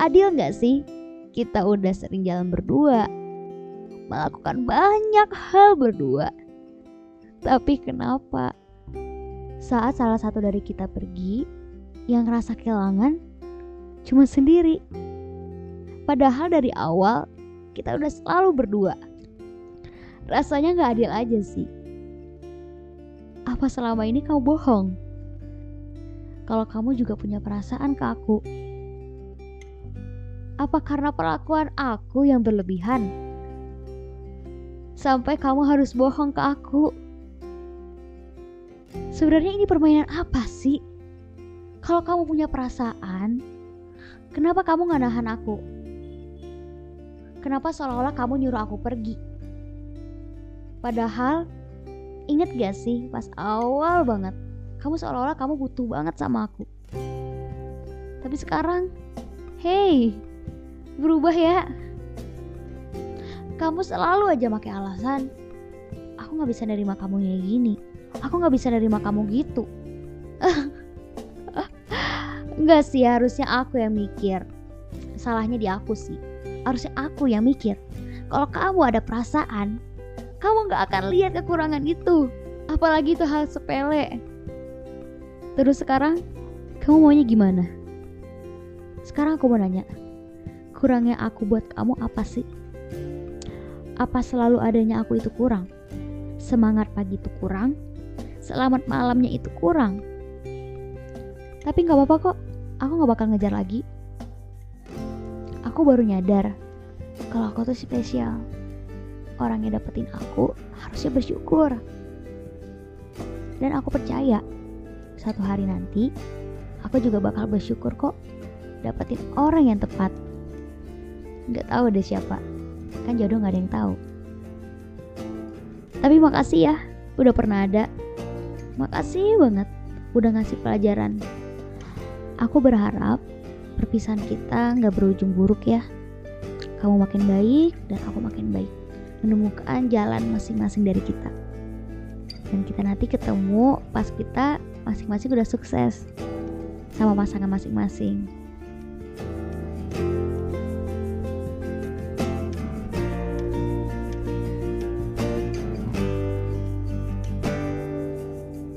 Adil nggak sih? Kita udah sering jalan berdua, melakukan banyak hal berdua. Tapi kenapa saat salah satu dari kita pergi, yang ngerasa kehilangan cuma sendiri. Padahal dari awal kita udah selalu berdua. Rasanya gak adil aja sih. Apa selama ini kamu bohong? Kalau kamu juga punya perasaan ke aku. Apa karena perlakuan aku yang berlebihan? Sampai kamu harus bohong ke aku. Sebenarnya ini permainan apa sih? Kalau kamu punya perasaan, kenapa kamu gak nahan aku? Kenapa seolah-olah kamu nyuruh aku pergi? Padahal, inget gak sih pas awal banget, kamu seolah-olah kamu butuh banget sama aku. Tapi sekarang, hey, berubah ya. Kamu selalu aja pakai alasan, aku gak bisa nerima kamu kayak gini. Aku nggak bisa nerima kamu gitu. Enggak sih harusnya aku yang mikir. Salahnya di aku sih. Harusnya aku yang mikir. Kalau kamu ada perasaan Kamu gak akan lihat kekurangan itu. Apalagi itu hal sepele. Terus sekarang Kamu maunya gimana? Sekarang aku mau nanya Kurangnya aku buat kamu apa sih? Apa selalu adanya aku itu kurang? Semangat pagi itu kurang? selamat malamnya itu kurang. Tapi nggak apa-apa kok, aku nggak bakal ngejar lagi. Aku baru nyadar kalau aku tuh spesial. Orang yang dapetin aku harusnya bersyukur. Dan aku percaya satu hari nanti aku juga bakal bersyukur kok dapetin orang yang tepat. Nggak tahu deh siapa, kan jodoh nggak ada yang tahu. Tapi makasih ya, udah pernah ada Makasih banget udah ngasih pelajaran. Aku berharap perpisahan kita nggak berujung buruk ya. Kamu makin baik dan aku makin baik. Menemukan jalan masing-masing dari kita. Dan kita nanti ketemu pas kita masing-masing udah sukses sama pasangan masing-masing.